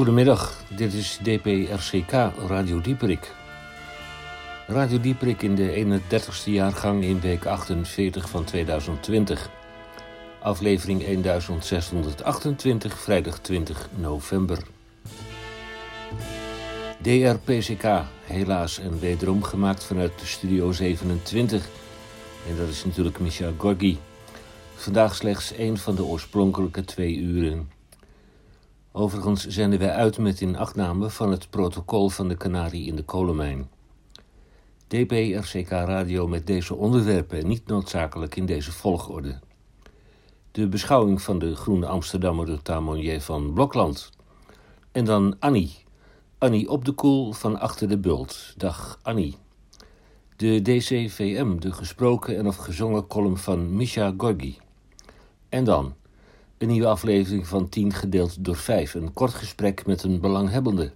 Goedemiddag, dit is DPRCK Radio Dieperik. Radio Dieperik in de 31ste jaargang in week 48 van 2020. Aflevering 1628, vrijdag 20 november. DRPCK, helaas en wederom gemaakt vanuit de Studio 27. En dat is natuurlijk Micha Gorgi. Vandaag slechts één van de oorspronkelijke twee uren. Overigens zenden wij uit met inachtname van het protocol van de Canarie in de kolenmijn. DPRCK Radio met deze onderwerpen niet noodzakelijk in deze volgorde. De beschouwing van de Groene Amsterdammer de Tamonier van Blokland. En dan Annie. Annie op de koel van achter de bult. Dag Annie. De DCVM, de gesproken en of gezongen column van Misha Gorgi. En dan een nieuwe aflevering van 10 gedeeld door 5. Een kort gesprek met een belanghebbende.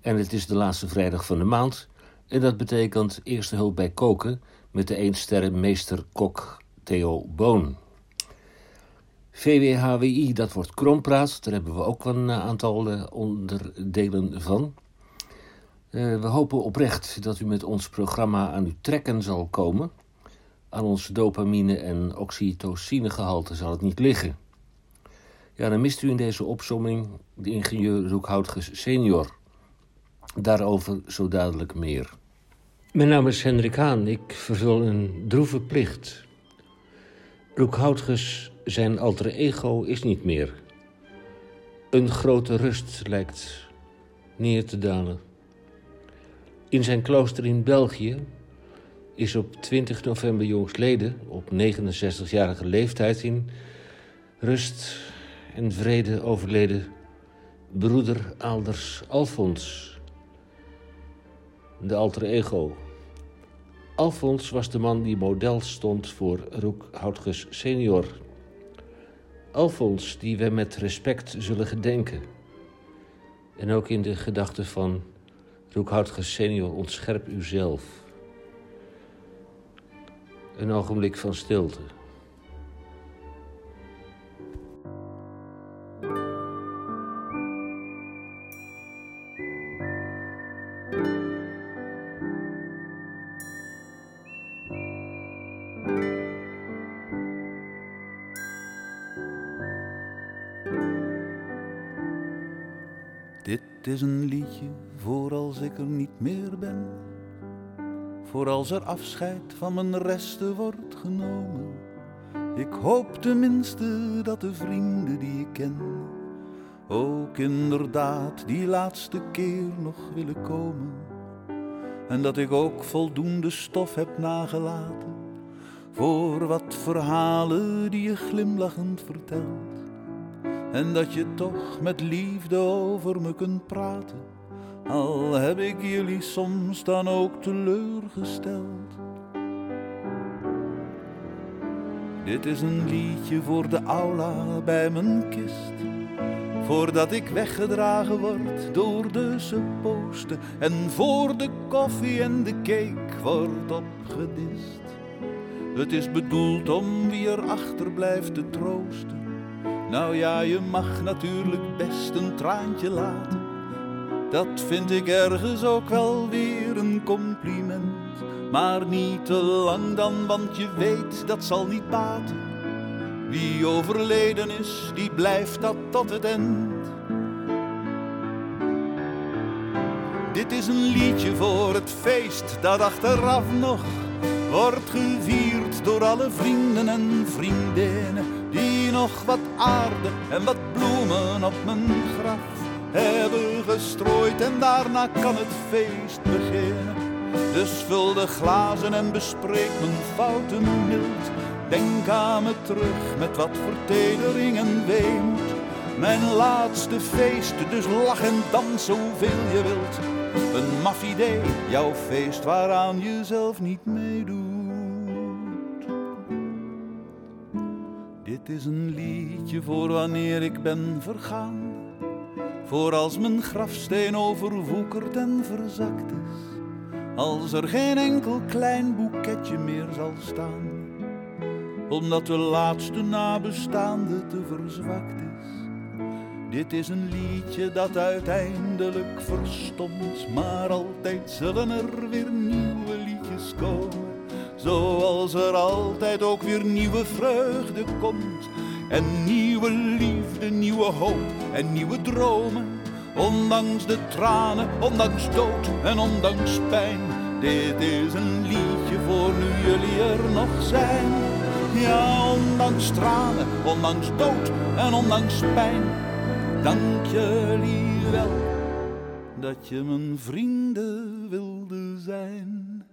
En het is de laatste vrijdag van de maand. En dat betekent eerste hulp bij koken met de eensterren meester-kok Theo Boon. VWHWI, dat wordt krompraat. Daar hebben we ook een eh, aantal eh, onderdelen van. Uh, we hopen oprecht dat u met ons programma aan uw trekken zal komen. Aan ons dopamine- en oxytocinegehalte zal het niet liggen. Ja, dan mist u in deze opsomming de ingenieur Roekhoutges senior. Daarover zo dadelijk meer. Mijn naam is Hendrik Haan. Ik vervul een droeve plicht. Roekhoutges, zijn alter ego, is niet meer. Een grote rust lijkt neer te dalen. In zijn klooster in België is op 20 november jongstleden, op 69-jarige leeftijd, in rust en vrede overleden broeder Alders Alfons, de alter ego. Alfons was de man die model stond voor Roek Houtges senior. Alfons, die we met respect zullen gedenken. En ook in de gedachten van Roek Houtges senior ontscherp uzelf. Een ogenblik van stilte. Dit is een liedje voor als ik er niet meer ben. Voor als er afscheid van mijn resten wordt genomen. Ik hoop tenminste dat de vrienden die ik ken ook inderdaad die laatste keer nog willen komen. En dat ik ook voldoende stof heb nagelaten voor wat verhalen die je glimlachend vertelt. En dat je toch met liefde over me kunt praten, al heb ik jullie soms dan ook teleurgesteld. Dit is een liedje voor de aula bij mijn kist. Voordat ik weggedragen word door de supposten. En voor de koffie en de cake wordt opgedist. Het is bedoeld om wie er achterblijft te troosten. Nou ja, je mag natuurlijk best een traantje laten. Dat vind ik ergens ook wel weer een compliment. Maar niet te lang dan, want je weet dat zal niet baten. Wie overleden is, die blijft dat tot het eind. Dit is een liedje voor het feest dat achteraf nog wordt gevierd door alle vrienden en vriendinnen die nog wat aarde en wat bloemen op mijn graf hebben gestrooid en daarna kan het feest beginnen. Dus vul de glazen en bespreek mijn fouten mild. Denk aan me terug met wat vertedering en weemoed. Mijn laatste feest, dus lach en dans zoveel je wilt. Een maf idee, jouw feest waaraan je zelf niet meedoet. Dit is een liedje voor wanneer ik ben vergaan. Voor als mijn grafsteen overwoekerd en verzakt is. Als er geen enkel klein boeketje meer zal staan. Omdat de laatste nabestaande te verzwakt is. Dit is een liedje dat uiteindelijk verstomt, maar altijd zullen er weer nieuwe liedjes komen. Zoals er altijd ook weer nieuwe vreugde komt. En nieuwe liefde, nieuwe hoop en nieuwe dromen. Ondanks de tranen, ondanks dood en ondanks pijn. Dit is een liedje voor nu jullie er nog zijn. Ja, ondanks tranen, ondanks dood en ondanks pijn. Dank jullie wel dat je mijn vrienden wilde zijn.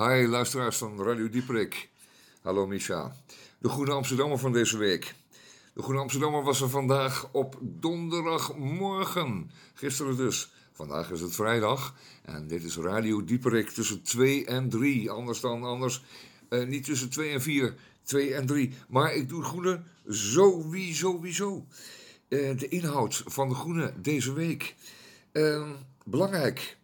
Hi, luisteraars van Radio Dieperik. Hallo Misha. De Groene Amsterdammer van deze week. De Groene Amsterdammer was er vandaag op donderdagmorgen. Gisteren dus. Vandaag is het vrijdag. En dit is Radio Dieperik tussen 2 en 3. Anders dan anders. Eh, niet tussen 2 en 4. 2 en 3. Maar ik doe groene sowieso. sowieso. Uh, de inhoud van de groene deze week. Uh, belangrijk.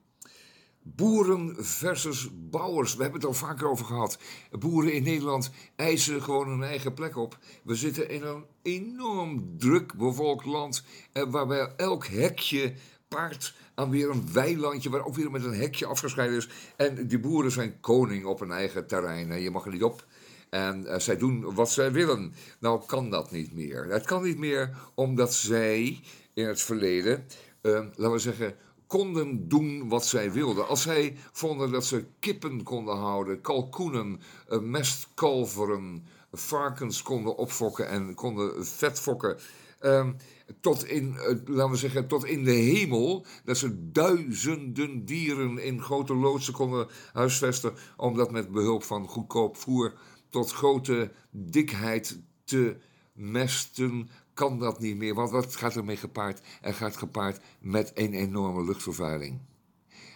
Boeren versus bouwers. We hebben het al vaker over gehad. Boeren in Nederland eisen gewoon hun eigen plek op. We zitten in een enorm druk bevolkt land. Eh, waarbij elk hekje paard aan weer een weilandje. waar ook weer met een hekje afgescheiden is. En die boeren zijn koning op hun eigen terrein. Je mag er niet op. En uh, zij doen wat zij willen. Nou kan dat niet meer. Het kan niet meer omdat zij in het verleden, uh, laten we zeggen, konden doen wat zij wilden. Als zij vonden dat ze kippen konden houden, kalkoenen, eh, mestkalveren, varkens konden opfokken en konden vetfokken. Uh, tot in, uh, laten we zeggen, tot in de hemel. Dat ze duizenden dieren in grote loodsen konden huisvesten. Om dat met behulp van goedkoop voer tot grote dikheid te mesten, kan dat niet meer. Want wat gaat ermee gepaard? Er gaat gepaard met een enorme luchtvervuiling.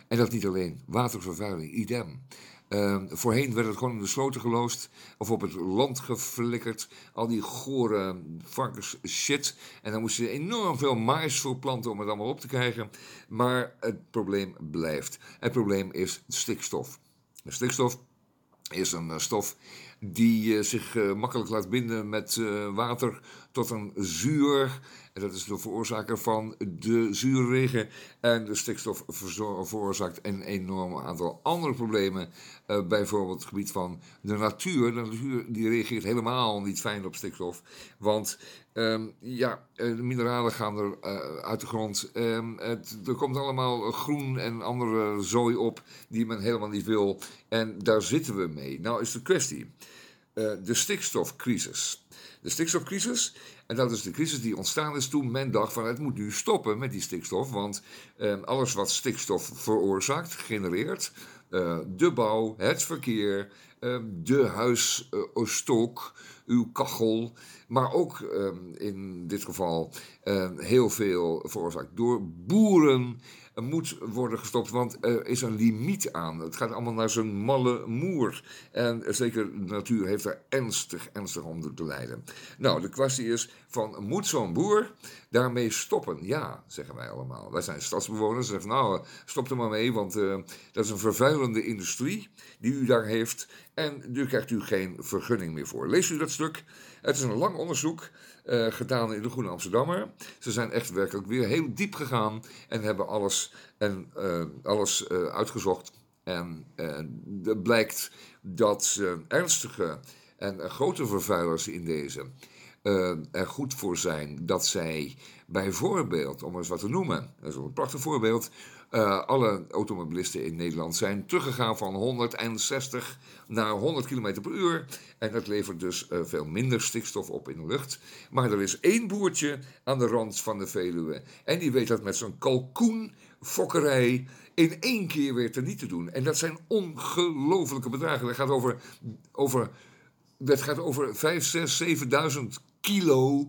En dat niet alleen, watervervuiling, idem. Uh, voorheen werd het gewoon in de sloten geloosd of op het land geflikkerd. Al die gore varkens shit. En dan moesten ze enorm veel mais voor planten om het allemaal op te krijgen. Maar het probleem blijft. Het probleem is stikstof. Stikstof is een stof die uh, zich uh, makkelijk laat binden met water tot een zuur. En dat is de veroorzaker van de zuurregen. En de stikstof veroorzaakt een enorm aantal andere problemen. bijvoorbeeld het gebied van de natuur. De natuur die reageert helemaal niet fijn op stikstof. Want um, ja, de mineralen gaan er uit de grond. Het, er komt allemaal groen en andere zooi op die men helemaal niet wil. En daar zitten we mee. Nou is de kwestie. Uh, de stikstofcrisis. De stikstofcrisis, en dat is de crisis die ontstaan is toen men dacht van het moet nu stoppen met die stikstof, want uh, alles wat stikstof veroorzaakt, genereert, uh, de bouw, het verkeer, ehm, de huisstook, uw kachel. Maar ook ehm, in dit geval ehm, heel veel veroorzaakt door boeren moet worden gestopt, want er is een limiet aan. Het gaat allemaal naar zijn malle moer. En zeker de natuur heeft daar ernstig, ernstig onder te lijden. Nou, de kwestie is van, moet zo'n boer daarmee stoppen? Ja, zeggen wij allemaal. Wij zijn stadsbewoners. Zeggen, nou, stop er maar mee, want uh, dat is een vervuilende industrie die u daar heeft. En nu krijgt u geen vergunning meer voor. Lees u dat stuk. Het is een lang onderzoek. Uh, gedaan in de Groene Amsterdammer. Ze zijn echt werkelijk weer heel diep gegaan en hebben alles, en, uh, alles uh, uitgezocht. En het blijkt dat ernstige en grote vervuilers in deze er goed voor zijn dat zij bijvoorbeeld, om eens wat te noemen, dat is een prachtig voorbeeld, uh, alle automobilisten in Nederland zijn teruggegaan van 160 naar 100 km per uur. En dat levert dus uh, veel minder stikstof op in de lucht. Maar er is één boertje aan de rand van de Veluwe. En die weet dat met zo'n kalkoenfokkerij in één keer weer te niet te doen. En dat zijn ongelofelijke bedragen. Dat gaat over, over, dat gaat over 5, 6, 7.000 kilo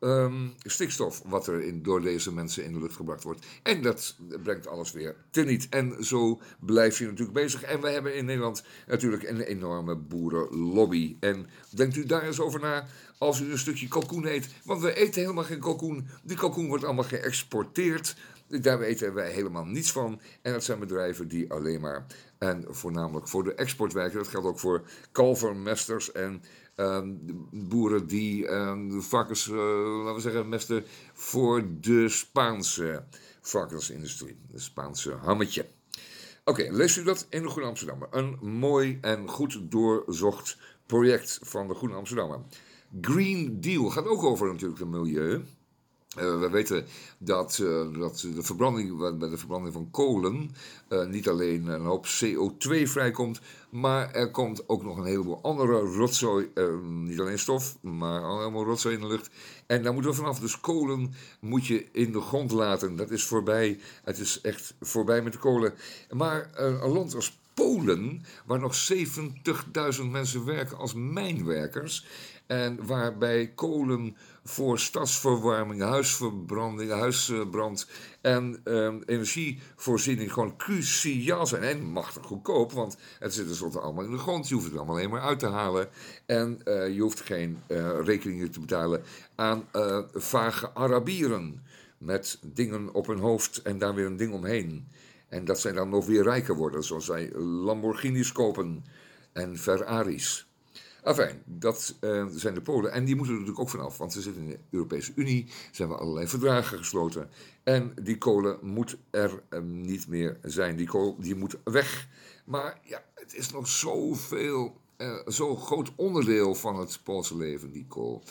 um, stikstof wat er in, door deze mensen in de lucht gebracht wordt. En dat brengt alles weer teniet. En zo blijf je natuurlijk bezig. En we hebben in Nederland natuurlijk een enorme boerenlobby. En denkt u daar eens over na als u een stukje kalkoen eet. Want we eten helemaal geen kalkoen. Die kalkoen wordt allemaal geëxporteerd. Daar weten wij helemaal niets van. En dat zijn bedrijven die alleen maar en voornamelijk voor de export werken. Dat geldt ook voor kalvermesters en Ehm, boeren die de varkens, uh, laten we zeggen, mesten voor de Spaanse varkensindustrie. De Spaanse hammetje. Oké, okay, leest u dat in de Groene Amsterdammer. Een mooi en goed doorzocht project van de Groene Amsterdammer. Green Deal gaat ook over natuurlijk het milieu. Uh, we weten dat, uh, dat de verbranding, bij de verbranding van kolen uh, niet alleen een hoop CO2 vrijkomt, maar er komt ook nog een heleboel andere rotzooi, niet alleen stof, maar allemaal rotzooi in de lucht. En daar moeten we vanaf. Dus kolen moet je in de grond laten. Dat is voorbij. Het is echt voorbij met de kolen. Maar een land als Polen, waar nog 70.000 mensen werken als mijnwerkers. En waarbij kolen voor stadsverwarming, huisverbranding, huisbrand en uh, energievoorziening gewoon cruciaal zijn. En machtig goedkoop, want het zit tenslotte allemaal in de grond. Je hoeft het allemaal alleen maar uit te halen. En uh, je hoeft geen uh, rekeningen te betalen aan uh, vage Arabieren. Met dingen op hun hoofd en daar weer een ding omheen. En dat zij dan nog weer rijker worden, zoals zij Lamborghinis kopen en Ferraris. Enfin, dat uh, zijn de Polen. En die moeten er natuurlijk ook vanaf, want ze zitten in de Europese Unie. Ze hebben allerlei verdragen gesloten. En die kolen moet er uh, niet meer zijn. Die kool die moet weg. Maar ja, het is nog zoveel, uh, zo'n groot onderdeel van het Poolse leven, die kool.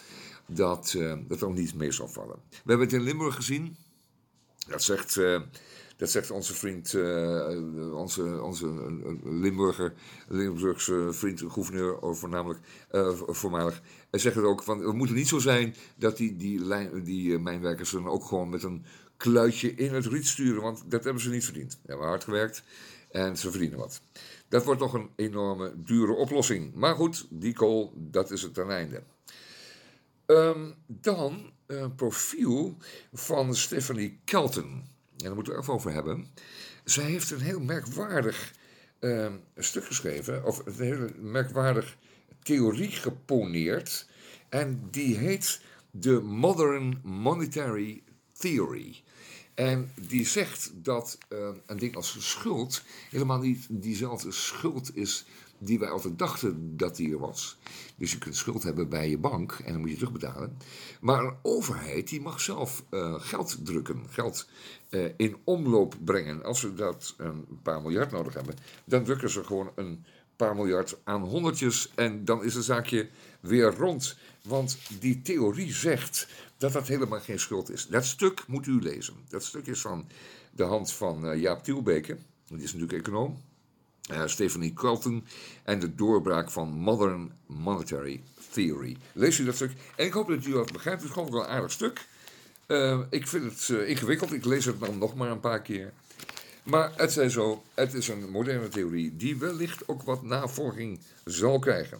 Dat dat er niet mee zal vallen. We hebben het in Limburg gezien. Dat zegt dat zegt onze vriend, uh, onze, onze Limburger, Limburgse vriend, gouverneur, of voornamelijk, uh, voormalig. Hij zegt het ook, van, het moet niet zo zijn dat die, die, die mijnwerkers dan ook gewoon met een kluitje in het riet sturen, want dat hebben ze niet verdiend. Ze hebben hard gewerkt en ze verdienen wat. Dat wordt toch een enorme dure oplossing. Maar goed, die kool, dat is het ten einde. Um, dan een profiel van Stephanie Kelton. En daar moeten we het over hebben. Zij heeft een heel merkwaardig uh, stuk geschreven, of een heel merkwaardig theorie geponeerd. En die heet de Modern Monetary Theory. En die zegt dat uh, een ding als schuld helemaal niet diezelfde schuld is die wij altijd dachten dat die er was. Dus je kunt schuld hebben bij je bank en dan moet je terugbetalen. Maar een overheid die mag zelf uh, geld drukken, geld uh, in omloop brengen. Als ze dat een paar miljard nodig hebben, dan drukken ze gewoon een paar miljard aan honderdjes en dan is het zaakje weer rond. Want die theorie zegt dat dat helemaal geen schuld is. Dat stuk moet u lezen. Dat stuk is van de hand van uh, Jaap Tielbeke. Die is natuurlijk econoom. Uh, Stephanie Carlton en de doorbraak van Modern Monetary Theory. Lees u dat stuk. En ik hoop dat u dat begrijpt. Het is gewoon wel een aardig stuk. Uh, ik vind het uh, ingewikkeld. Ik lees het dan nog maar een paar keer. Maar het zij zo, het is een moderne theorie die wellicht ook wat navolging zal krijgen.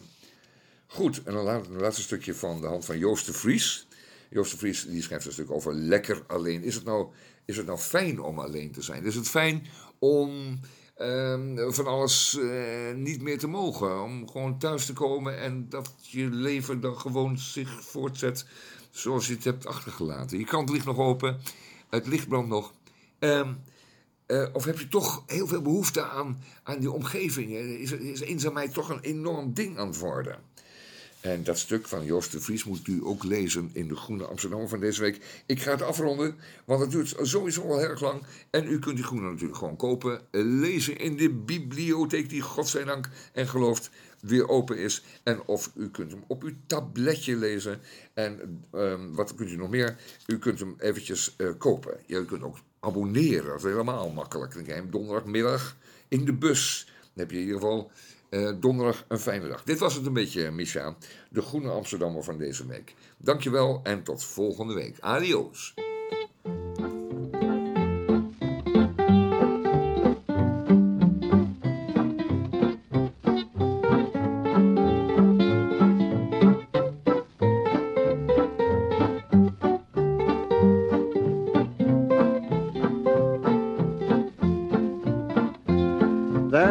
Goed, en dan een laatste stukje van de hand van Joost de Vries. Joost de Vries die schrijft een stuk over lekker alleen. Is het nou, is het nou fijn om alleen te zijn? Is het fijn om ehm, van alles eh, niet meer te mogen? Om gewoon thuis te komen en dat je leven dan gewoon zich voortzet zoals je het hebt achtergelaten? Je krant ligt nog open, het licht brandt nog. Ehm, eh, of heb je toch heel veel behoefte aan, aan die omgeving? Is, is eenzaamheid toch een enorm ding aan het worden? En dat stuk van Joost de Vries moet u ook lezen in de Groene Amsterdam van deze week. Ik ga het afronden, want het duurt sowieso al heel erg lang. En u kunt die Groene natuurlijk gewoon kopen, lezen in de bibliotheek die godzijdank en gelooft weer open is. En of u kunt hem op uw tabletje lezen. En um, wat kunt u nog meer? U kunt hem eventjes uh, kopen. Je kunt ook abonneren, dat is helemaal makkelijk. Dan krijg je hem donderdagmiddag in de bus. Dan heb je in ieder geval uh, donderdag een fijne dag. Dit was het een beetje, Micha. De Groene Amsterdammer van deze week. Dankjewel en tot volgende week. Adios.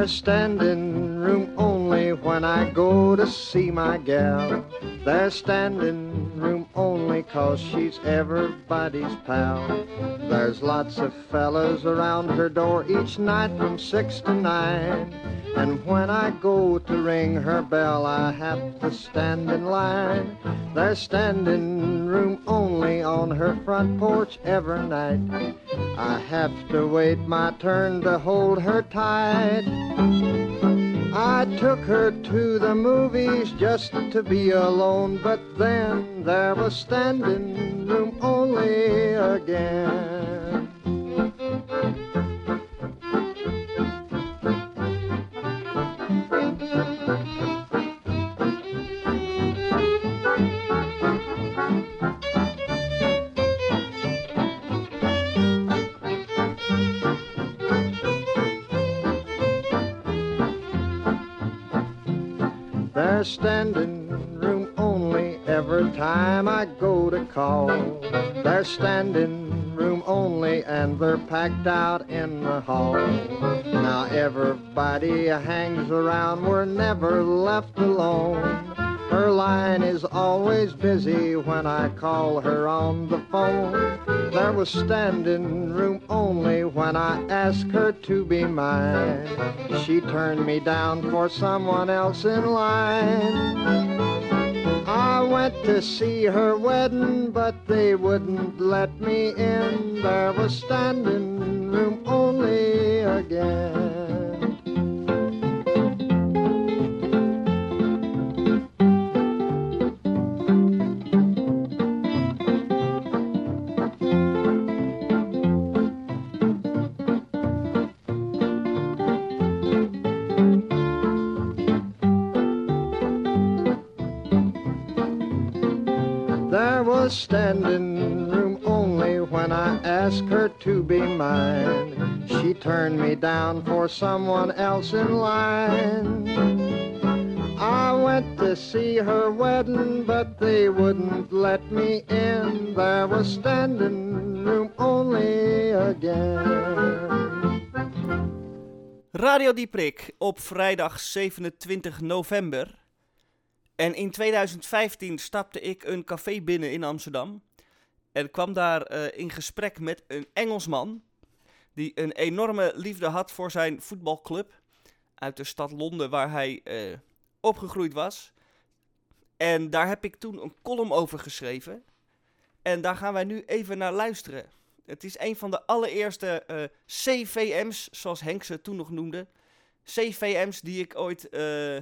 Standing to see my gal. There's standing room only cause she's everybody's pal. There's lots of fellas around her door each night from six to nine. And when I go to ring her bell, I have to stand in line. There's standing room only on her front porch every night. I have to wait my turn to hold her tight. I took her to the movies just to be alone, but then there was standing room only again. Standing room only every time I go to call. There's standing room only and they're packed out in the hall. Now everybody hangs around, we're never left alone. Her line is always busy when I call her on the phone. There was standing room only when I asked her to be mine. She turned me down for someone else in line. I went to see her wedding, but they wouldn't let me in. There was standing room only again. Turned me down for someone else in line. I went to see her wedding, but they wouldn't let me in. There was standing room only again. Radio Dieprik op vrijdag 27 november. En in 2015 stapte ik een café binnen in Amsterdam. En kwam daar eh, in gesprek met een Engelsman. Die een enorme liefde had voor zijn voetbalclub. Uit de stad Londen waar hij eh, opgegroeid was. En daar heb ik toen een column over geschreven. En daar gaan wij nu even naar luisteren. Het is een van de allereerste eh, CVM's, zoals Henk ze toen nog noemde. CVM's die ik ooit eh,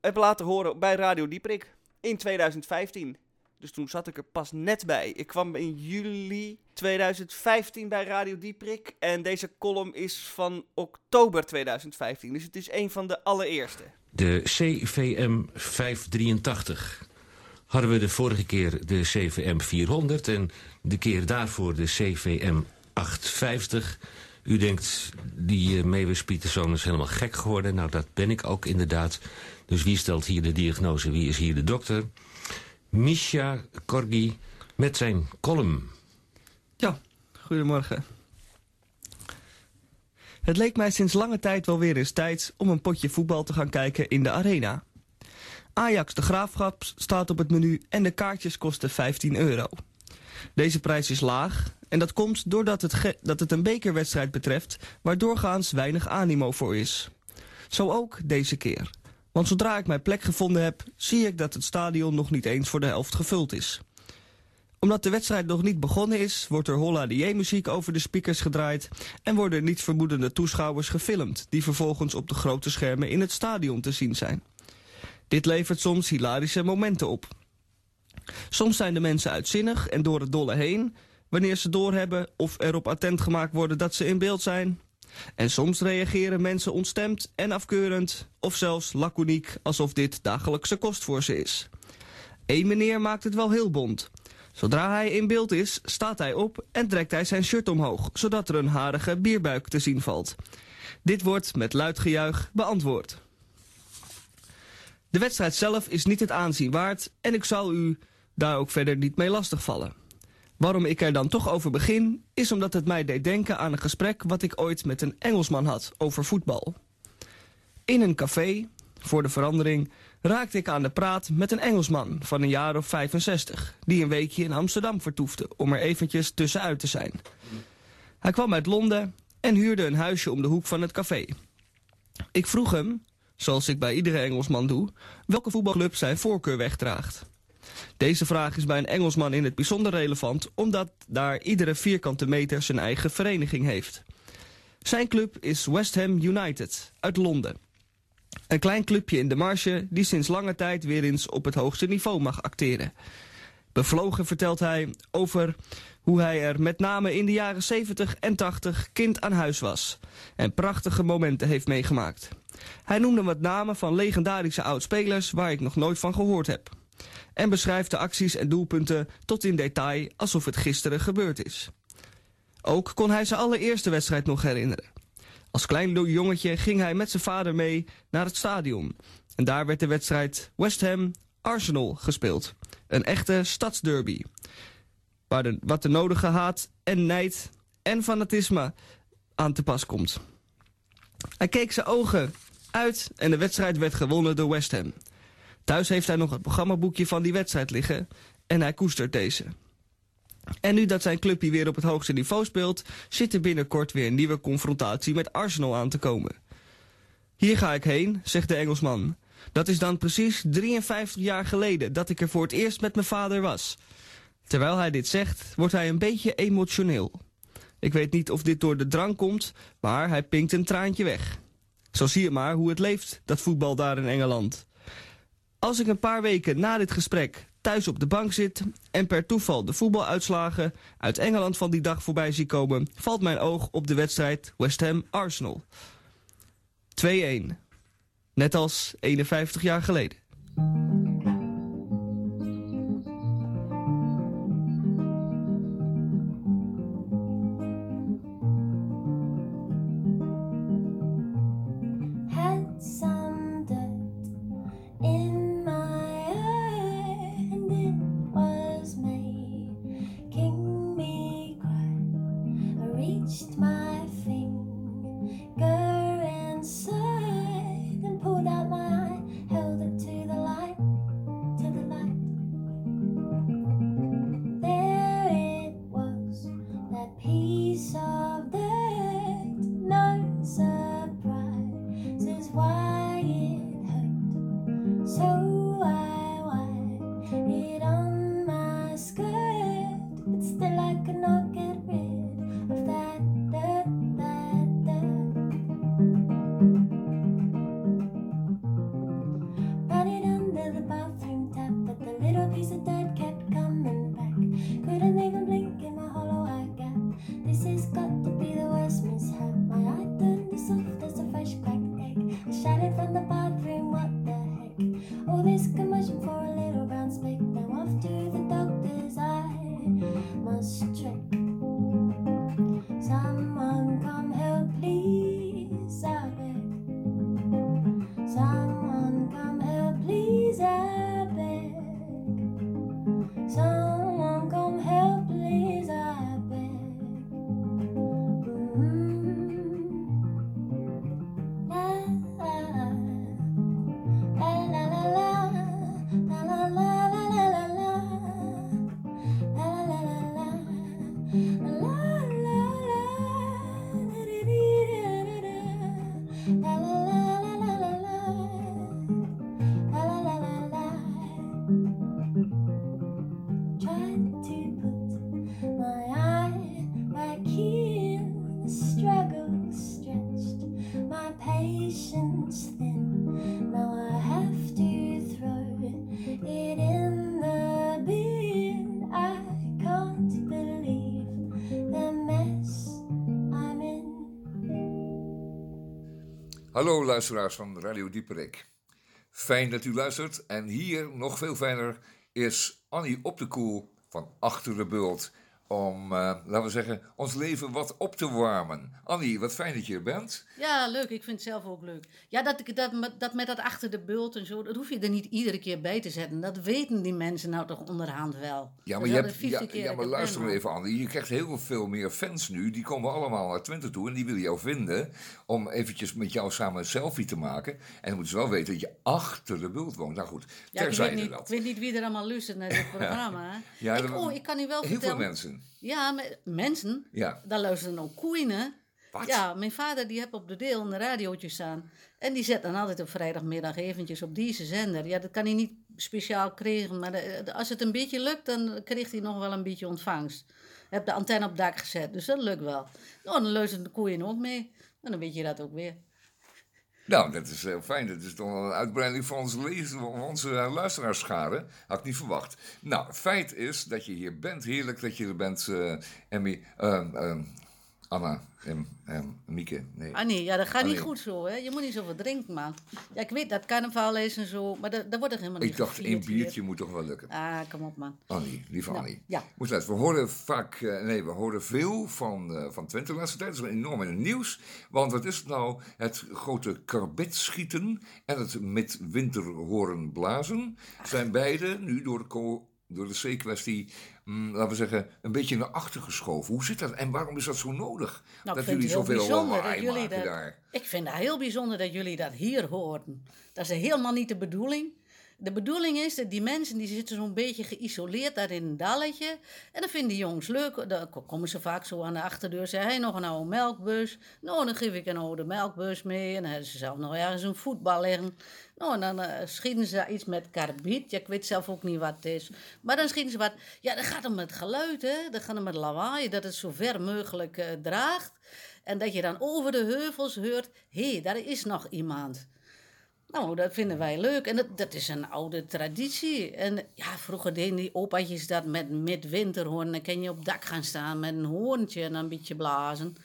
heb laten horen bij Radio Dieprik in 2015. Dus toen zat ik er pas net bij. Ik kwam in juli 2015 bij Radio Dieprik. En deze column is van oktober 2015. Dus het is een van de allereerste. De CVM 583. Hadden we de vorige keer de CVM 400 en de keer daarvoor de CVM 850. U denkt, die uh, Mavis Pieterson is helemaal gek geworden. Nou, dat ben ik ook inderdaad. Dus wie stelt hier de diagnose? Wie is hier de dokter? Misha Korgi met zijn column. Ja, goedemorgen. Het leek mij sinds lange tijd wel weer eens tijd om een potje voetbal te gaan kijken in de arena. Ajax de Graafschap staat op het menu en de kaartjes kosten 15 euro. Deze prijs is laag en dat komt doordat het, dat het een bekerwedstrijd betreft waar doorgaans weinig animo voor is. Zo ook deze keer. Want zodra ik mijn plek gevonden heb, zie ik dat het stadion nog niet eens voor de helft gevuld is omdat de wedstrijd nog niet begonnen is, wordt er Holla de muziek over de speakers gedraaid... en worden niet vermoedende toeschouwers gefilmd... die vervolgens op de grote schermen in het stadion te zien zijn. Dit levert soms hilarische momenten op. Soms zijn de mensen uitzinnig en door het dolle heen... wanneer ze doorhebben of erop attent gemaakt worden dat ze in beeld zijn... En soms reageren mensen ontstemd en afkeurend... of zelfs laconiek alsof dit dagelijkse kost voor ze is. Eén meneer maakt het wel heel bond... Zodra hij in beeld is, staat hij op en trekt hij zijn shirt omhoog, zodat er een harige bierbuik te zien valt. Dit wordt met luid gejuich beantwoord. De wedstrijd zelf is niet het aanzien waard en ik zal u daar ook verder niet mee lastigvallen. Waarom ik er dan toch over begin, is omdat het mij deed denken aan een gesprek wat ik ooit met een Engelsman had over voetbal. In een café, voor de verandering, raakte ik aan de praat met een Engelsman van een jaar of 65... die een weekje in Amsterdam vertoefde om er eventjes tussenuit te zijn. Hij kwam uit Londen en huurde een huisje om de hoek van het café. Ik vroeg hem, zoals ik bij iedere Engelsman doe... welke voetbalclub zijn voorkeur wegdraagt. Deze vraag is bij een Engelsman in het bijzonder relevant... omdat daar iedere vierkante meter zijn eigen vereniging heeft. Zijn club is West Ham United uit Londen... Een klein clubje in de marge die sinds lange tijd weer eens op het hoogste niveau mag acteren. Bevlogen vertelt hij over hoe hij er met name in de jaren 70 en 80 kind aan huis was. En prachtige momenten heeft meegemaakt. Hij noemde wat namen van legendarische oudspelers waar ik nog nooit van gehoord heb. En beschrijft de acties en doelpunten tot in detail alsof het gisteren gebeurd is. Ook kon hij zijn allereerste wedstrijd nog herinneren. Als klein jongetje ging hij met zijn vader mee naar het stadion. En daar werd de wedstrijd West Ham-Arsenal gespeeld. Een echte stadsderby. Waar de, wat de nodige haat en nijd en fanatisme aan te pas komt. Hij keek zijn ogen uit en de wedstrijd werd gewonnen door West Ham. Thuis heeft hij nog het programmaboekje van die wedstrijd liggen en hij koestert deze. En nu dat zijn clubje weer op het hoogste niveau speelt... zit er binnenkort weer een nieuwe confrontatie met Arsenal aan te komen. Hier ga ik heen, zegt de Engelsman. Dat is dan precies 53 jaar geleden dat ik er voor het eerst met mijn vader was. Terwijl hij dit zegt, wordt hij een beetje emotioneel. Ik weet niet of dit door de drang komt, maar hij pinkt een traantje weg. Zo zie je maar hoe het leeft, dat voetbal daar in Engeland. Als ik een paar weken na dit gesprek thuis op de bank zit en per toeval de voetbaluitslagen uit Engeland van die dag voorbij zie komen, valt mijn oog op de wedstrijd West Ham-Arsenal. 2-1. Net als 51 jaar geleden. Hallo luisteraars van Radio Dieperik. Fijn dat u luistert en hier nog veel fijner is Annie op de koel van Achter de Bult om, eh, laten we zeggen, ons leven wat op te warmen. Annie, wat fijn dat je er bent. Ja, leuk. Ik vind het zelf ook leuk. Ja, dat, ik- dat, met- dat met dat achter de bult en zo, dat hoef je er niet iedere keer bij te zetten. Dat weten die mensen nou toch onderhand wel. Ja, maar, is je hebt, ja, maar luister maar even, Annie. Je krijgt heel veel meer fans nu. Die komen allemaal naar Twente toe en die willen jou vinden om eventjes met jou samen een selfie te maken. En dan moeten ze wel weten dat je achter de bult woont. Nou goed, Ja, ik weet, niet, ik weet niet wie er allemaal luistert naar dit programma. hè. Ja, ik, oh, ik kan u wel Heel vertellen. veel mensen. Ja, mensen, Ja. daar luisteren ook koeien? Wat? Ja, mijn vader die heeft op de deel een radiootje staan. En die zet dan altijd op vrijdagmiddag eventjes op deze zender. Ja, dat kan hij niet speciaal krijgen. Maar de- als het een beetje lukt, dan krijgt hij nog wel een beetje ontvangst. Heb de antenne op dak gezet, dus dat lukt wel. Nou, dan luisteren de koeien ook mee. En dan weet je dat ook weer. Nou, dat is heel fijn. Dat is toch een uitbreiding van onze, lezer, van onze luisteraarsschade. Had ik niet verwacht. Nou, feit is dat je hier bent. Heerlijk dat je er bent, eh Emmy. eh, eh, Anna en, en Mieke. Nee. Ah nee, ja, dat gaat Oh, niet goed zo, hè. Je moet niet zoveel drinken, man. Ja, ik weet dat carnaval is en zo, maar dat, dat wordt er helemaal niet Ik dacht, één hier. biertje moet toch wel lukken. Ah, kom op, man. Annie, lieve Nou, Annie. ja. Moet luisteren. We horen vaak, eh, nee, we horen veel van, eh, van Twente de laatste tijd. Dat is enorm in het nieuws. Want wat is het nou? Het grote karbetschieten en het met winter horen blazen zijn beide nu door de, door de C-kwestie, mm, laten we zeggen, een beetje naar achter geschoven. Hoe zit dat en waarom is dat zo nodig? Nou, dat jullie zoveel bijzonder dat jullie maken dat. daar. Ik vind het heel bijzonder dat jullie dat hier horen. Dat is helemaal niet de bedoeling. De bedoeling is dat die mensen die zitten zo'n beetje geïsoleerd daar in een dalletje. En dan vinden die jongens leuk. Dan komen ze vaak zo aan de achterdeur. Zeggen, hey, nog een oude melkbus. Nou, dan geef ik een oude melkbus mee. En dan hebben ze zelf nog ergens een voetbal liggen. Nou, en dan eh, schieten ze iets met karbiet. Ik weet zelf ook niet wat het is. Maar dan schieten ze wat... Ja, dan gaat het met geluid, hè. Dan gaat het met lawaai. Dat het zo ver mogelijk eh, draagt. En dat je dan over de heuvels hoort... Hé, daar is nog iemand. Nou, dat vinden wij leuk. En dat, dat is een oude traditie. En ja, vroeger deden die opaatjes dat met midwinterhoorn. Dan kan je op dak gaan staan met een hoorntje en een beetje blazen.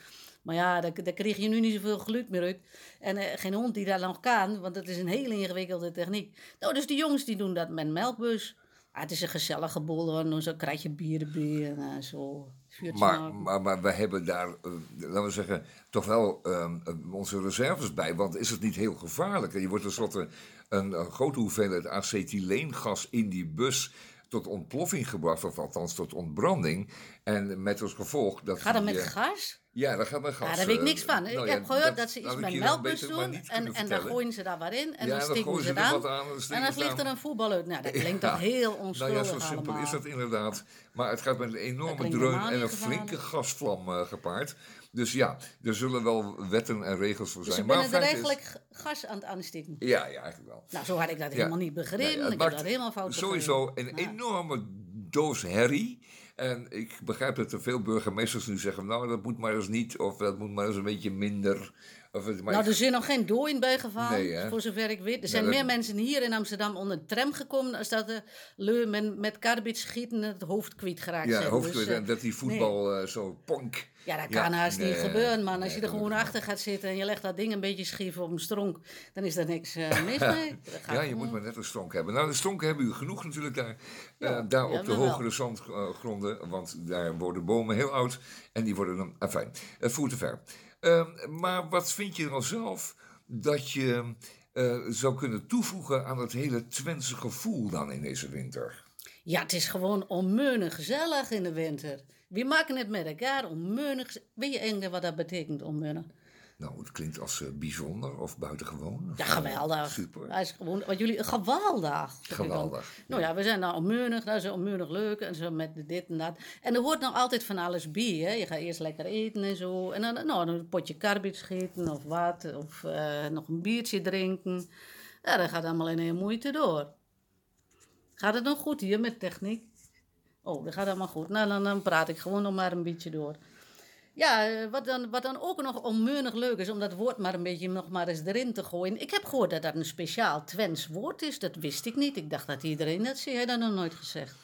Maar ja, daar, daar kreeg je nu niet zoveel geluid meer uit. En eh, geen hond die dat nog kan, want dat is een hele ingewikkelde techniek. Nou, dus die jongens die doen dat met melkbus. Ah, het is een gezellige boel hoor. Dan zo krijg je bier erbij en eh, zo. vuurtje Maar, maar, maar we hebben daar, eh, laten we zeggen, toch wel ehm, eh, onze reserves bij. Want is het niet heel gevaarlijk? En je wordt tenslotte een, een grote hoeveelheid acetyleengas in die bus tot ontploffing gebracht, of althans tot ontbranding. En met als gevolg dat. Gaat dat met eh, gas? Ja, daar gaat met gas. Ja, daar weet ik eh, niks van. nou ik ja, heb gehoord dat, ze iets met melkbus doen. En, en dan gooien ze daar wat in. En Ja, dan steken ze ze aan. aan en dan En het vliegt er een voetbal uit. Nou, dat klinkt Ja. toch heel Nou onschuldig ja, zo simpel allemaal. is dat inderdaad. Maar het gaat met een enorme dreun en een flinke gasvlam eh, gepaard. Dus ja, er zullen wel wetten en regels voor Dus zijn. ze maar er feit is- eigenlijk gas aan het aansteken. Ja, ja, eigenlijk wel. Nou, zo had ik dat Ja. helemaal niet begrepen. ik heb dat helemaal fout Sowieso een begrepen. Enorme doos herrie. En ik begrijp dat er veel burgemeesters nu zeggen... nou, dat moet maar eens niet, of dat moet maar eens een beetje minder. Of, het- maar Nou, er zijn nog geen dooien bij gevallen, Nee, hè? voor zover ik weet. Er zijn dat- meer mensen hier in Amsterdam onder de tram gekomen... als dat de leu met, met schieten het hoofd kwijt geraakt ja, zijn. hoofd, Dus, eh, en dat die voetbal eh, zo ponk. Ja, dat Ja, kan haast nee, niet gebeuren, man. Als nee, je er gewoon achter gaat zitten en je legt dat ding een beetje schief op een stronk, dan is er niks eh, mis mee. Ja, je gewoon. moet maar net een stonk hebben. Nou, de stonken hebben u genoeg natuurlijk daar. Ja, daar ja, op de wel. hogere zandgronden. Want daar worden bomen heel oud. En die worden dan... Enfin, het voert te ver. Ehm, maar wat vind je dan zelf dat je eh, zou kunnen toevoegen aan het hele Twentse gevoel dan in deze winter? Ja, het is gewoon onmeunig gezellig in de winter. We maken het met elkaar onmeunig. Weet je eigenlijk wat dat betekent, onmeunig? Nou, het klinkt als eh, bijzonder of buitengewoon. Ja, geweldig. Super. Dat is gewoon, wat jullie, geweldig. Geweldig, Nou ja, we zijn nou onmeunig, dat is onmeunig leuk. En zo met dit en dat. En er hoort nog altijd van alles bij. Hè? Je gaat eerst lekker eten en zo. En dan, nou, een potje karbid schieten of wat. Of eh, nog een biertje drinken. Ja, dat gaat allemaal in een moeite door. Gaat het nog goed hier met techniek? Oh, dat gaat allemaal goed. Nou, dan, dan praat ik gewoon nog maar een beetje door. Ja, eh, wat dan, wat dan ook nog onmeunig leuk is, om dat woord maar een beetje nog maar eens erin te gooien. Ik heb gehoord dat dat een speciaal Twents woord is. Dat wist ik niet. Ik dacht dat iedereen dat zei. Je dat nog nooit gezegd?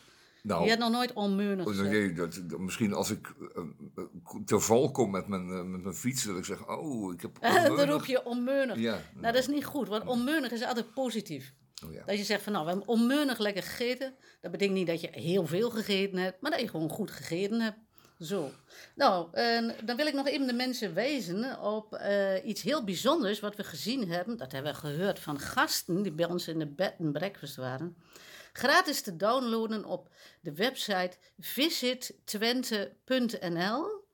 Nou, Je hebt nog nooit onmeunig gezegd. nee, dat, dat- misschien als ik eh, te val kom met mijn, met mijn fiets, dat ik zeg, oh, ik heb... Dan roep je onmeunig. Ja, Nou, dat is niet goed, want onmeunig is altijd positief. Oh, ja. Dat je zegt van nou, we hebben onmeunig lekker gegeten. Dat betekent niet dat je heel veel gegeten hebt, maar dat je gewoon goed gegeten hebt. Zo. Nou, en dan wil ik nog even de mensen wijzen op eh, iets heel bijzonders wat we gezien hebben. Dat hebben we gehoord van gasten die bij ons in de bed and breakfast waren. Gratis te downloaden op de website visittwente.nl.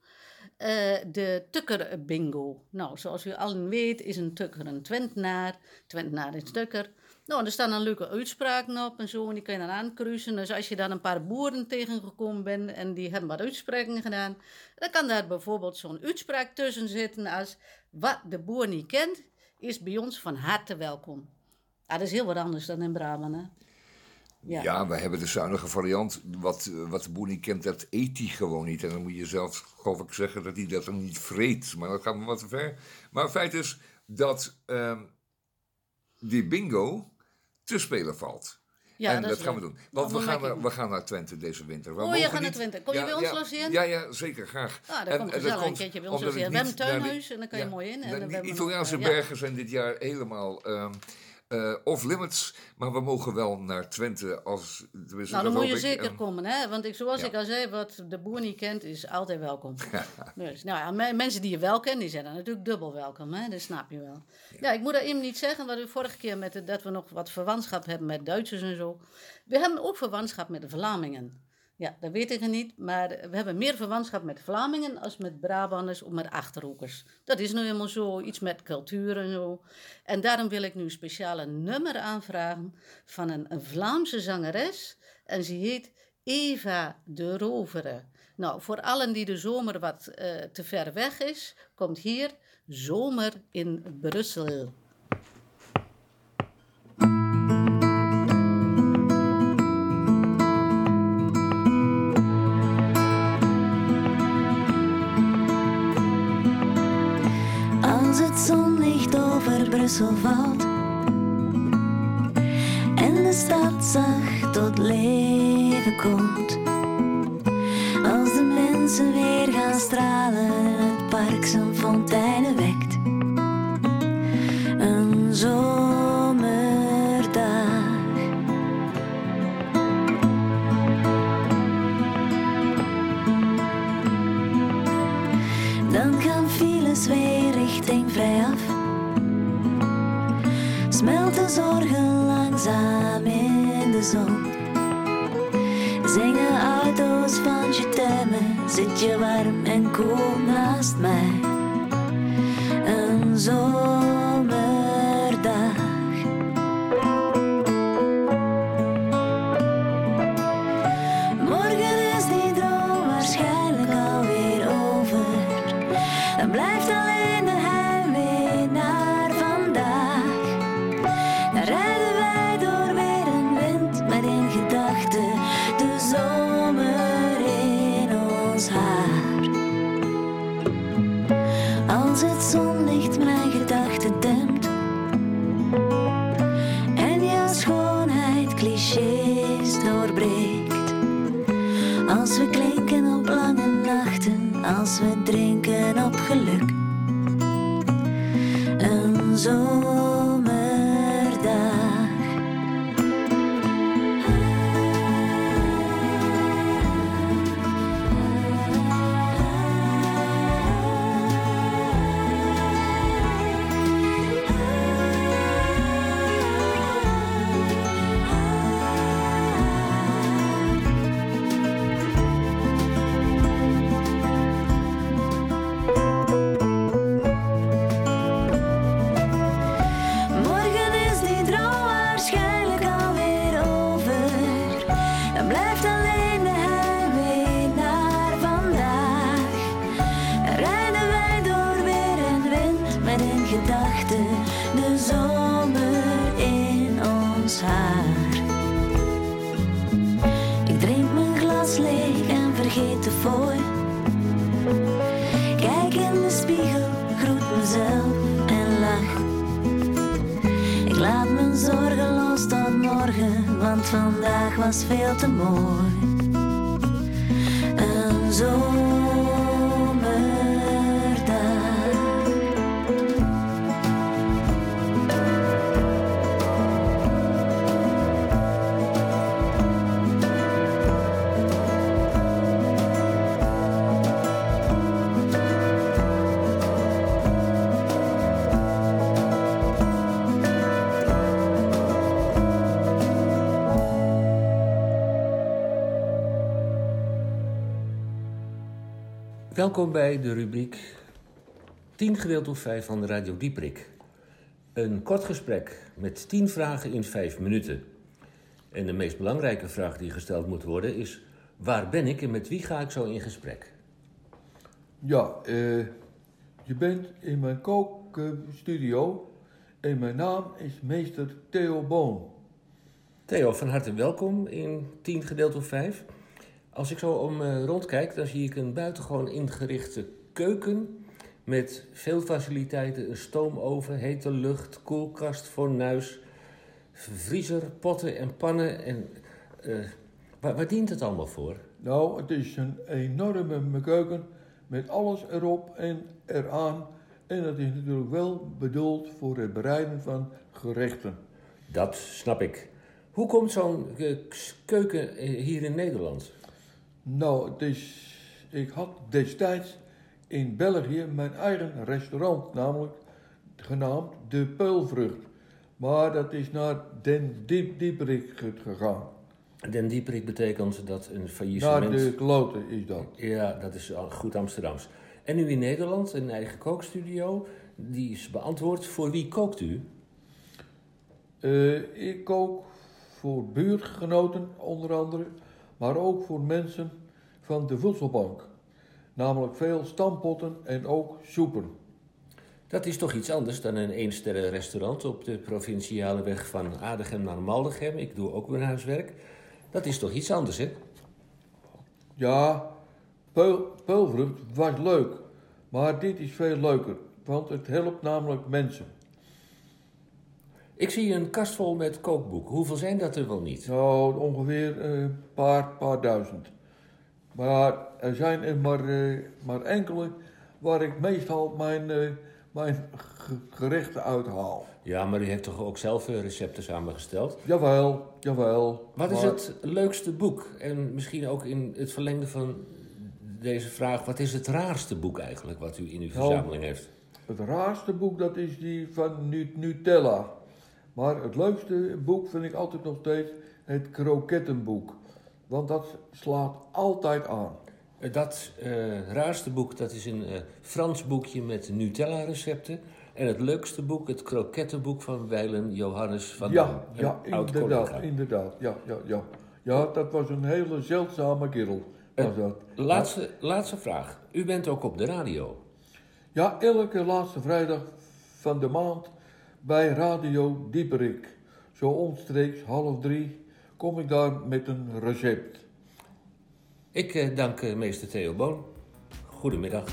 Eh, de Tukker Bingo. Nou, zoals u allen weet is een Tukker een Twentenaar. Twentenaar is Tukker. Nou, er staan dan leuke uitspraken op en zo, en die kun je dan aankruisen. Dus als je dan een paar boeren tegengekomen bent en die hebben wat uitspraken gedaan, dan kan daar bijvoorbeeld zo'n uitspraak tussen zitten als: Wat de boer niet kent, is bij ons van harte welkom. Ah, dat is heel wat anders dan in Brabant, hè? Ja. we hebben de zuinige variant. Wat, wat de boer niet kent, dat eet hij gewoon niet. En dan moet je zelf, geloof ik, zeggen dat hij dat dan niet vreet. Maar dat gaat me wat te ver. Maar het feit is dat ehm, die bingo te spelen valt. Ja, en dat gaan we doen. Want we gaan, naar, we gaan naar Twente deze winter. We Oh, je gaat naar Twente. Kom je bij ons ja, logeren? Ja, ja, zeker, graag. Ah, dat En- komt en Een keertje bij ons logeren. We hebben een tuinhuis en dan kan je mooi in. En de- Italiaanse eh, bergen zijn dit jaar helemaal ehm, eh, off-limits. Maar we mogen wel naar Twente als... Nou, dan moet je zeker En- komen, hè? Want ik, zoals Ja. ik al zei, wat de boer niet kent, is altijd welkom. dus, nou ja, me- mensen die je wel kent, die zijn dan natuurlijk dubbel welkom, hè? Dat snap je wel. Ja, ik moet even niet zeggen, wat u vorige keer met de- dat we nog wat verwantschap hebben met Duitsers en zo. We hebben ook verwantschap met de Vlamingen. Ja, dat weet ik niet, maar we hebben meer verwantschap met Vlamingen als met Brabanders of met Achterhoekers. Dat is nou helemaal zo, iets met cultuur en zo. En daarom wil ik nu een speciale nummer aanvragen van een, een Vlaamse zangeres. En ze heet Eva de Rovere. Nou, voor allen die de zomer wat eh, te ver weg is, komt hier Zomer in Brussel. En de stad zacht tot leven komt. Als de mensen weer gaan stralen en het park zijn fonteinen wekt. Een zomerdag. Zorgen langzaam in de zon. Zingen auto's van je temmen, zit je warm en koel naast mij. Een zomerdag. Kijk in de spiegel, groet mezelf en lach. Ik laat mijn zorgen los tot morgen, want vandaag was veel te mooi. Een zo. Welkom bij de rubriek 10 gedeeld door 5 van Radio Dieprik. Een kort gesprek met 10 vragen in 5 minuten. En de meest belangrijke vraag die gesteld moet worden is: waar ben ik en met wie ga ik zo in gesprek? Ja, eh, je bent in mijn kookstudio en mijn naam is meester Theo Boon. Theo, van harte welkom in 10 gedeeld door 5. Als ik zo om me rondkijk, dan zie ik een buitengewoon ingerichte keuken met veel faciliteiten, een stoomoven, hete lucht, koelkast, fornuis, vriezer, potten en pannen. En, eh, waar, waar dient het allemaal voor? Nou, het is een enorme keuken met alles erop en eraan. En het is natuurlijk wel bedoeld voor het bereiden van gerechten. Dat snap ik. Hoe komt zo'n eh, keuken eh, hier in Nederland? Nou, het is, ik had destijds in België mijn eigen restaurant, namelijk genaamd De Peulvrucht. Maar dat is naar Den Diep Dieperik gegaan. Den Dieperik betekent dat een Naar faillissement... de kloten is dat. Ja, dat is goed Amsterdams. En nu in Nederland, een eigen kookstudio. Die is beantwoord. Voor wie kookt u? Eh, ik kook voor buurtgenoten onder andere, maar ook voor mensen van de voedselbank. Namelijk veel stampotten en ook soepen. Dat is toch iets anders dan een eensterren restaurant op de provinciale weg van Aardegem naar Maldegem. Ik doe ook mijn huiswerk. Dat is toch iets anders, hè? Ja, peul, peulvrucht was leuk, maar dit is veel leuker, want het helpt namelijk mensen. Ik zie een kast vol met kookboeken. Hoeveel zijn dat er wel niet? Nou, ongeveer een paar, paar duizend. Maar er zijn er maar, eh, maar enkele waar ik meestal mijn, eh, mijn ge- gerechten uithaal. Ja, maar u heeft toch ook zelf eh, recepten samengesteld? Jawel, jawel. Wat is het leukste boek? En misschien ook in het verlengde van deze vraag... wat is het raarste boek eigenlijk wat u in uw Nou, verzameling heeft? Het raarste boek dat is die van Nu- Nutella. Maar het leukste boek vind ik altijd nog steeds het krokettenboek. Want dat slaat altijd aan. Eh, Dat eh, raarste boek, dat is een eh, Frans boekje met Nutella-recepten. En het leukste boek, het krokettenboek van Weilen Johannes van ja, Dam. een ja, inderdaad, inderdaad. Ja, ja, ja. ja, dat was een hele zeldzame kerel. Was Eh, dat. Laatste, laatste vraag. U bent ook op de radio. Ja, elke laatste vrijdag van de maand bij Radio Dieperik. Zo omstreeks half drie kom ik daar met een recept. Ik eh, dank eh, meester Theo Boon. Goedemiddag.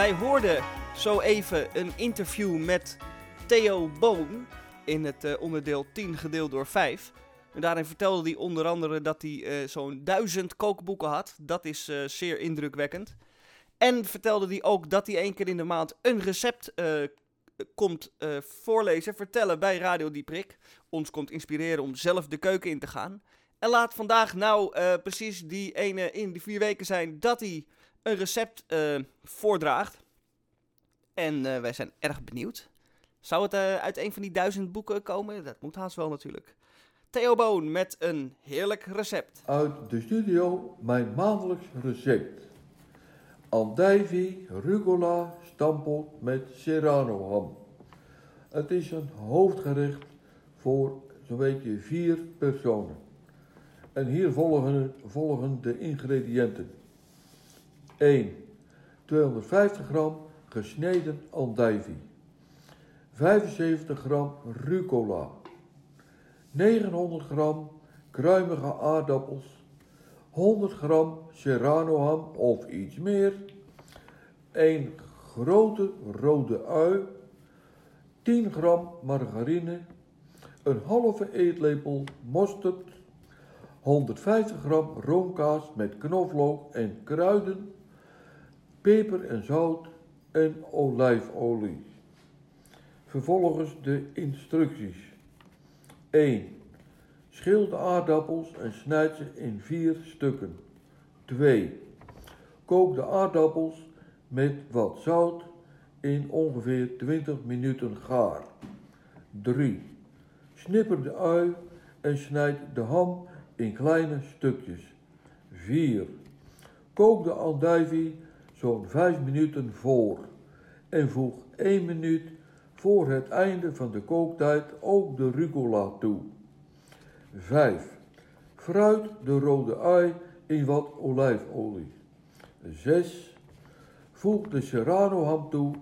Wij hoorden zo even een interview met Theo Boon in het eh, onderdeel 10 gedeeld door 5. En daarin vertelde hij onder andere dat hij eh, zo'n duizend kookboeken had. Dat is eh, zeer indrukwekkend. En vertelde hij ook dat hij één keer in de maand een recept komt voorlezen, vertellen bij Radio Dieprik. Ons komt inspireren om zelf de keuken in te gaan. En laat vandaag nou precies die ene in die vier weken zijn dat hij een recept eh, voordraagt. En eh, wij zijn erg benieuwd. Zou het eh, uit een van die duizend boeken komen? Dat moet haast wel natuurlijk. Theo Boon met een heerlijk recept. Uit de studio mijn maandelijks recept. Andijvie rucola stampot met serrano ham. Het is een hoofdgerecht voor zo'n beetje vier personen. En hier volgen, volgen de ingrediënten. 1. 250 gram gesneden andijvie. 75 gram rucola. 900 gram kruimige aardappels. 100 gram serrano ham of iets meer. 1 grote rode ui. 10 gram margarine. Een halve eetlepel mosterd. 150 gram roomkaas met knoflook en kruiden. Peper en zout en olijfolie. Vervolgens de instructies. 1. Schil de aardappels en snijd ze in vier stukken. 2. Kook de aardappels met wat zout in ongeveer 20 minuten gaar. 3. Snipper de ui en snijd de ham in kleine stukjes. 4. Kook de andijvie zo'n 5 minuten voor en voeg 1 minuut voor het einde van de kooktijd ook de rucola toe. 5. Fruit de rode ui in wat olijfolie. 6. Voeg de serrano ham toe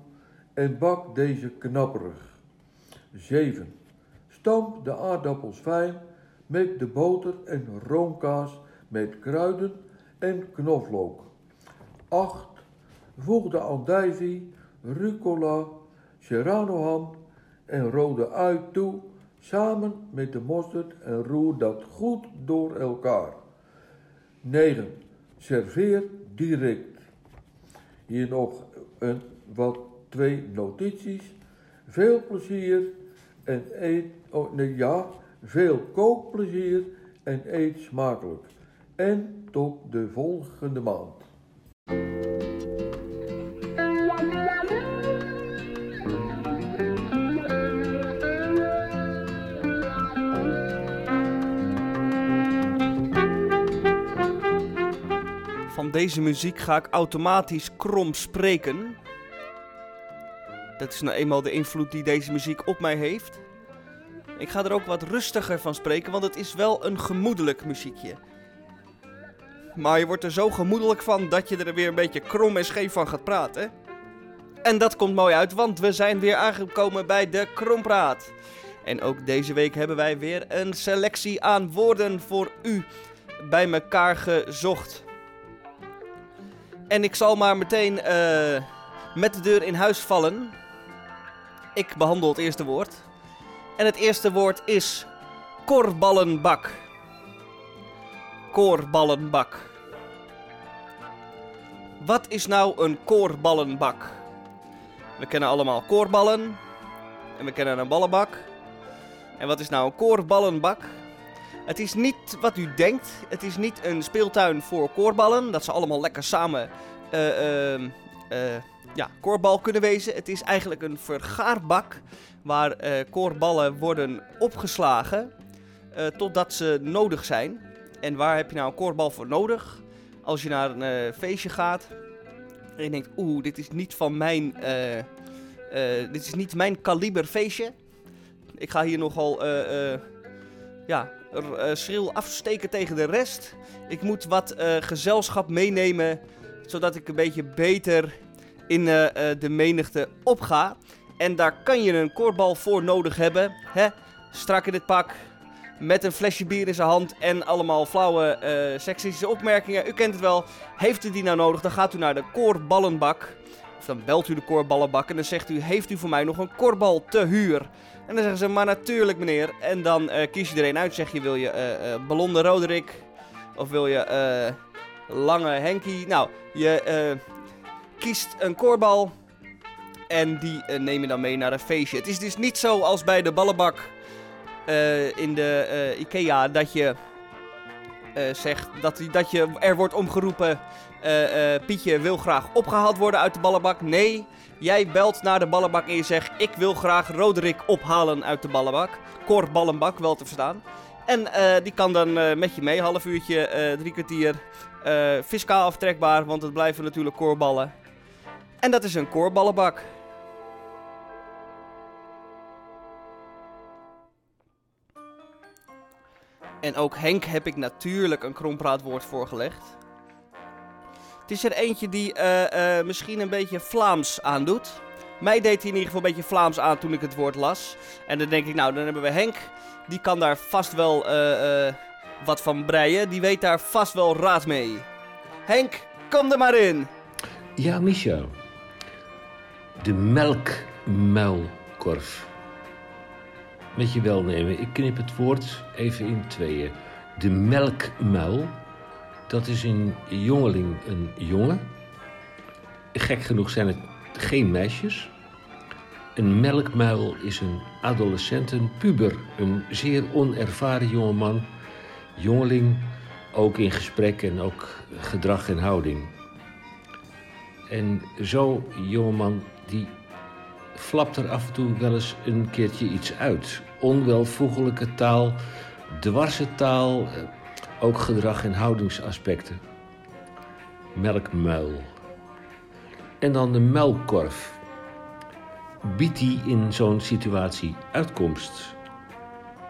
en bak deze knapperig. 7. Stamp de aardappels fijn met de boter en roomkaas met kruiden en knoflook. 8. Voeg de andijvie, rucola, serrano ham en rode ui toe samen met de mosterd en roer dat goed door elkaar. 9. Serveer direct. Hier nog een, wat twee notities. Veel plezier en eet, oh, nee, ja, veel kookplezier en eet smakelijk. En tot de volgende maand. Deze muziek ga ik automatisch krom spreken. Dat is nou eenmaal de invloed die deze muziek op mij heeft. Ik ga er ook wat rustiger van spreken, want het is wel een gemoedelijk muziekje. Maar je wordt er zo gemoedelijk van dat je er weer een beetje krom en scheef van gaat praten. En dat komt mooi uit, want we zijn weer aangekomen bij de Krompraat. En ook deze week hebben wij weer een selectie aan woorden voor u bij elkaar gezocht. En ik zal maar meteen eh, met de deur in huis vallen. Ik behandel het eerste woord. En het eerste woord is korballenbak. Koorballenbak. Wat is nou een koorballenbak? We kennen allemaal koorballen. En we kennen een ballenbak. En wat is nou een koorballenbak? Het is niet wat u denkt. Het is niet een speeltuin voor koorballen. Dat ze allemaal lekker samen eh, ja, koorbal kunnen wezen. Het is eigenlijk een vergaarbak waar eh, koorballen worden opgeslagen totdat ze nodig zijn. En waar heb je nou een koorbal voor nodig? Als je naar een feestje gaat en je denkt, oeh, dit is niet van mijn, dit is niet mijn kaliber feestje. Ik ga hier nogal, ja, eh, schril afsteken tegen de rest. Ik moet wat eh, gezelschap meenemen, zodat ik een beetje beter in eh, de menigte opga. En daar kan je een koorbal voor nodig hebben. Hè? Strak in het pak, met een flesje bier in zijn hand en allemaal flauwe seksistische opmerkingen. U kent het wel. Heeft u die nou nodig, dan gaat u naar de koorballenbak. Dan belt u de koorballenbak en dan zegt u, heeft u voor mij nog een koorbal te huur? En dan zeggen ze, maar natuurlijk meneer. En dan eh, kies je er uit. Zeg je, wil je eh eh ballonde Roderick? Of wil je lange Henkie? Nou, je kiest een koorbal. En die neem je dan mee naar een feestje. Het is dus niet zo als bij de ballenbak in de IKEA dat je zegt dat, dat je er wordt omgeroepen. Eh, eh, Pietje wil graag opgehaald worden uit de ballenbak. Nee, jij belt naar de ballenbak en je zegt: Ik wil graag Roderick ophalen uit de ballenbak. Cor Ballenbak, wel te verstaan. En eh, die kan dan met je mee, half uurtje, drie kwartier. fiscaal aftrekbaar, want het blijven natuurlijk koorballen. En dat is een koorballenbak. En ook Henk heb ik natuurlijk een krompraatwoord voorgelegd. Het is er eentje die eh, eh, misschien een beetje Vlaams aandoet. Mij deed hij in ieder geval een beetje Vlaams aan toen ik het woord las. En dan denk ik, nou, dan hebben we Henk. Die kan daar vast wel eh, wat van breien. Die weet daar vast wel raad mee. Henk, kom er maar in. Ja, Micha. De melkmuilkorf. Met je welnemen, ik knip het woord even in tweeën. De melkmuil, dat is een jongeling, een jongen. Gek genoeg zijn het geen meisjes. Een melkmuil is een adolescent, een puber, een zeer onervaren jongeman. Jongeling, ook in gesprek en ook gedrag en houding. En zo'n jongeman die flapt er af en toe wel eens een keertje iets uit. Onwelvoegelijke taal, dwarse taal, eh, ook gedrag- en houdingsaspecten. Melkmuil. En dan de melkkorf. Biedt die in zo'n situatie uitkomst?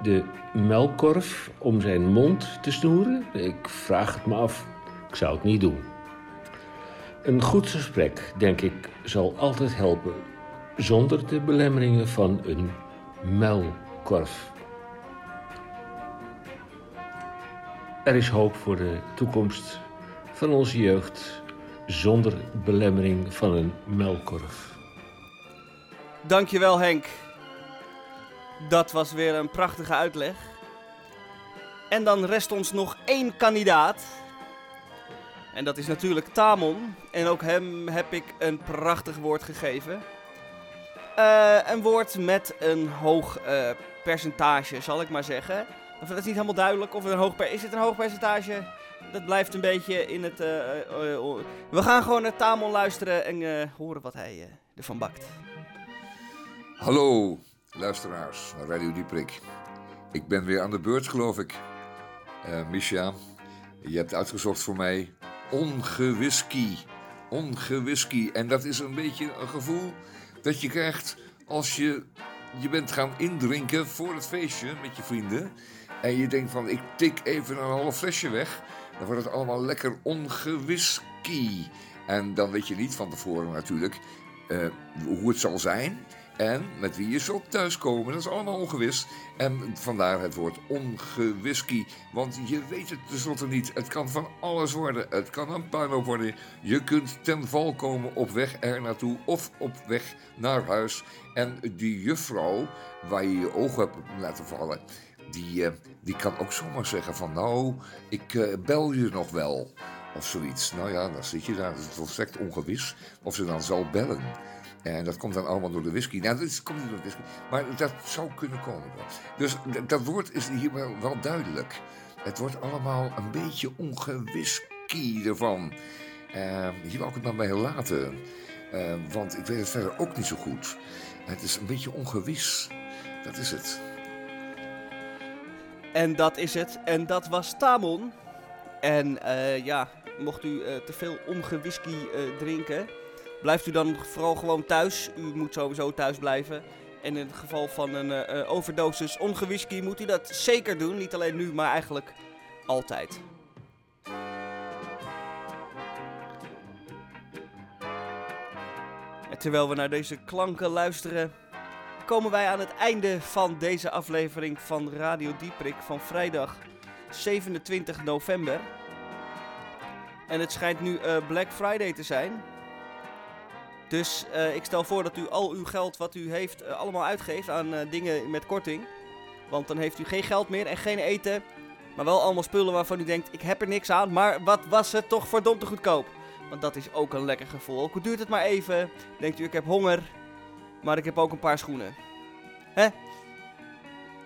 De melkkorf om zijn mond te snoeren? Ik vraag het me af. Ik zou het niet doen. Een goed gesprek, denk ik, zal altijd helpen zonder de belemmeringen van een muilkorf. Er is hoop voor de toekomst van onze jeugd zonder belemmering van een muilkorf. Dankjewel Henk. Dat was weer een prachtige uitleg. En dan rest ons nog één kandidaat. En dat is natuurlijk Tamon. En ook hem heb ik een prachtig woord gegeven. Eh, een woord met een hoog eh, percentage, zal ik maar zeggen. Of dat is niet helemaal duidelijk. Of er een hoog is het een hoog percentage? Dat blijft een beetje in het... eh, eh, eh, we gaan gewoon naar Tamon luisteren en horen wat hij ervan bakt. Hallo, luisteraars van Radio Dieprik. Ik ben weer aan de beurt, geloof ik. Misha, je hebt uitgezocht voor mij ongewhisky. Ongewhisky. En dat is een beetje een gevoel dat je krijgt als je je bent gaan indrinken voor het feestje met je vrienden. En je denkt van, ik tik even een half flesje weg. Dan wordt het allemaal lekker ongewhisky. En dan weet je niet van tevoren natuurlijk eh, hoe het zal zijn. En met wie je zult thuiskomen. Dat is allemaal ongewis. En vandaar het woord ongewhisky. Want je weet het tenslotte niet. Het kan van alles worden. Het kan een puinhoop worden. Je kunt ten val komen op weg er naartoe. Of op weg naar huis. En die juffrouw waar je je ogen hebt laten vallen. Die, eh, die kan ook zomaar zeggen van nou, ik eh, bel je nog wel. Of zoiets. Nou ja, dan zit je daar. Het is volstrekt ongewis of ze dan zal bellen. En dat komt dan allemaal door de whisky. Nou, dat komt niet door de whisky. Maar dat zou kunnen komen. Dus dat woord is hier wel, wel duidelijk. Het wordt allemaal een beetje ongewhisky ervan. Eh, hier wil ik het maar bij laten. Eh, want ik weet het verder ook niet zo goed. Het is een beetje ongewis. Dat is het. En dat is het. En dat was Tamon. En eh, ja, mocht u eh, te veel omgewhisky eh drinken, blijft u dan vooral gewoon thuis. U moet sowieso thuis blijven. En in het geval van een overdosis omgewhisky moet u dat zeker doen. Niet alleen nu, maar eigenlijk altijd. En terwijl we naar deze klanken luisteren, komen wij aan het einde van deze aflevering van Radio Dieprik van vrijdag 27 november. En het schijnt nu eh, Black Friday te zijn. Dus eh, ik stel voor dat u al uw geld wat u heeft eh, allemaal uitgeeft aan dingen met korting. Want dan heeft u geen geld meer en geen eten. Maar wel allemaal spullen waarvan u denkt, ik heb er niks aan. Maar wat was het toch verdomd te goedkoop. Want dat is ook een lekker gevoel. Ook duurt het maar even. Denkt u, ik heb honger. Maar ik heb ook een paar schoenen. Hè?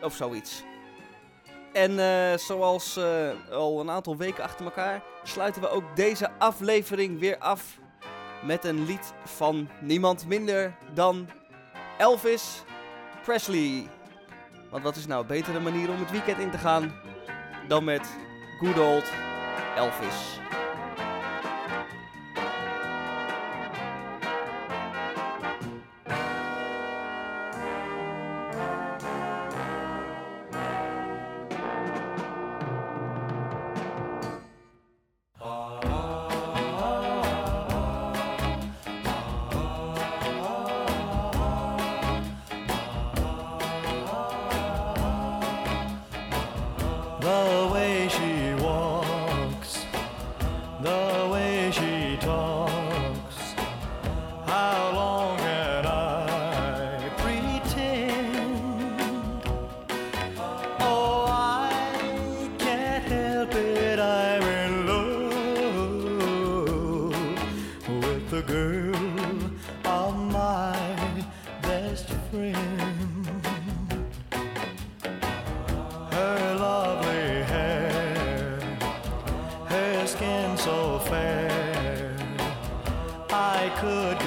Of zoiets. En eh, zoals eh, al een aantal weken achter elkaar sluiten we ook deze aflevering weer af met een lied van niemand minder dan Elvis Presley. Want wat is nou een betere manier om het weekend in te gaan dan met good old Elvis. Best friend. Her lovely hair, her skin so fair. I could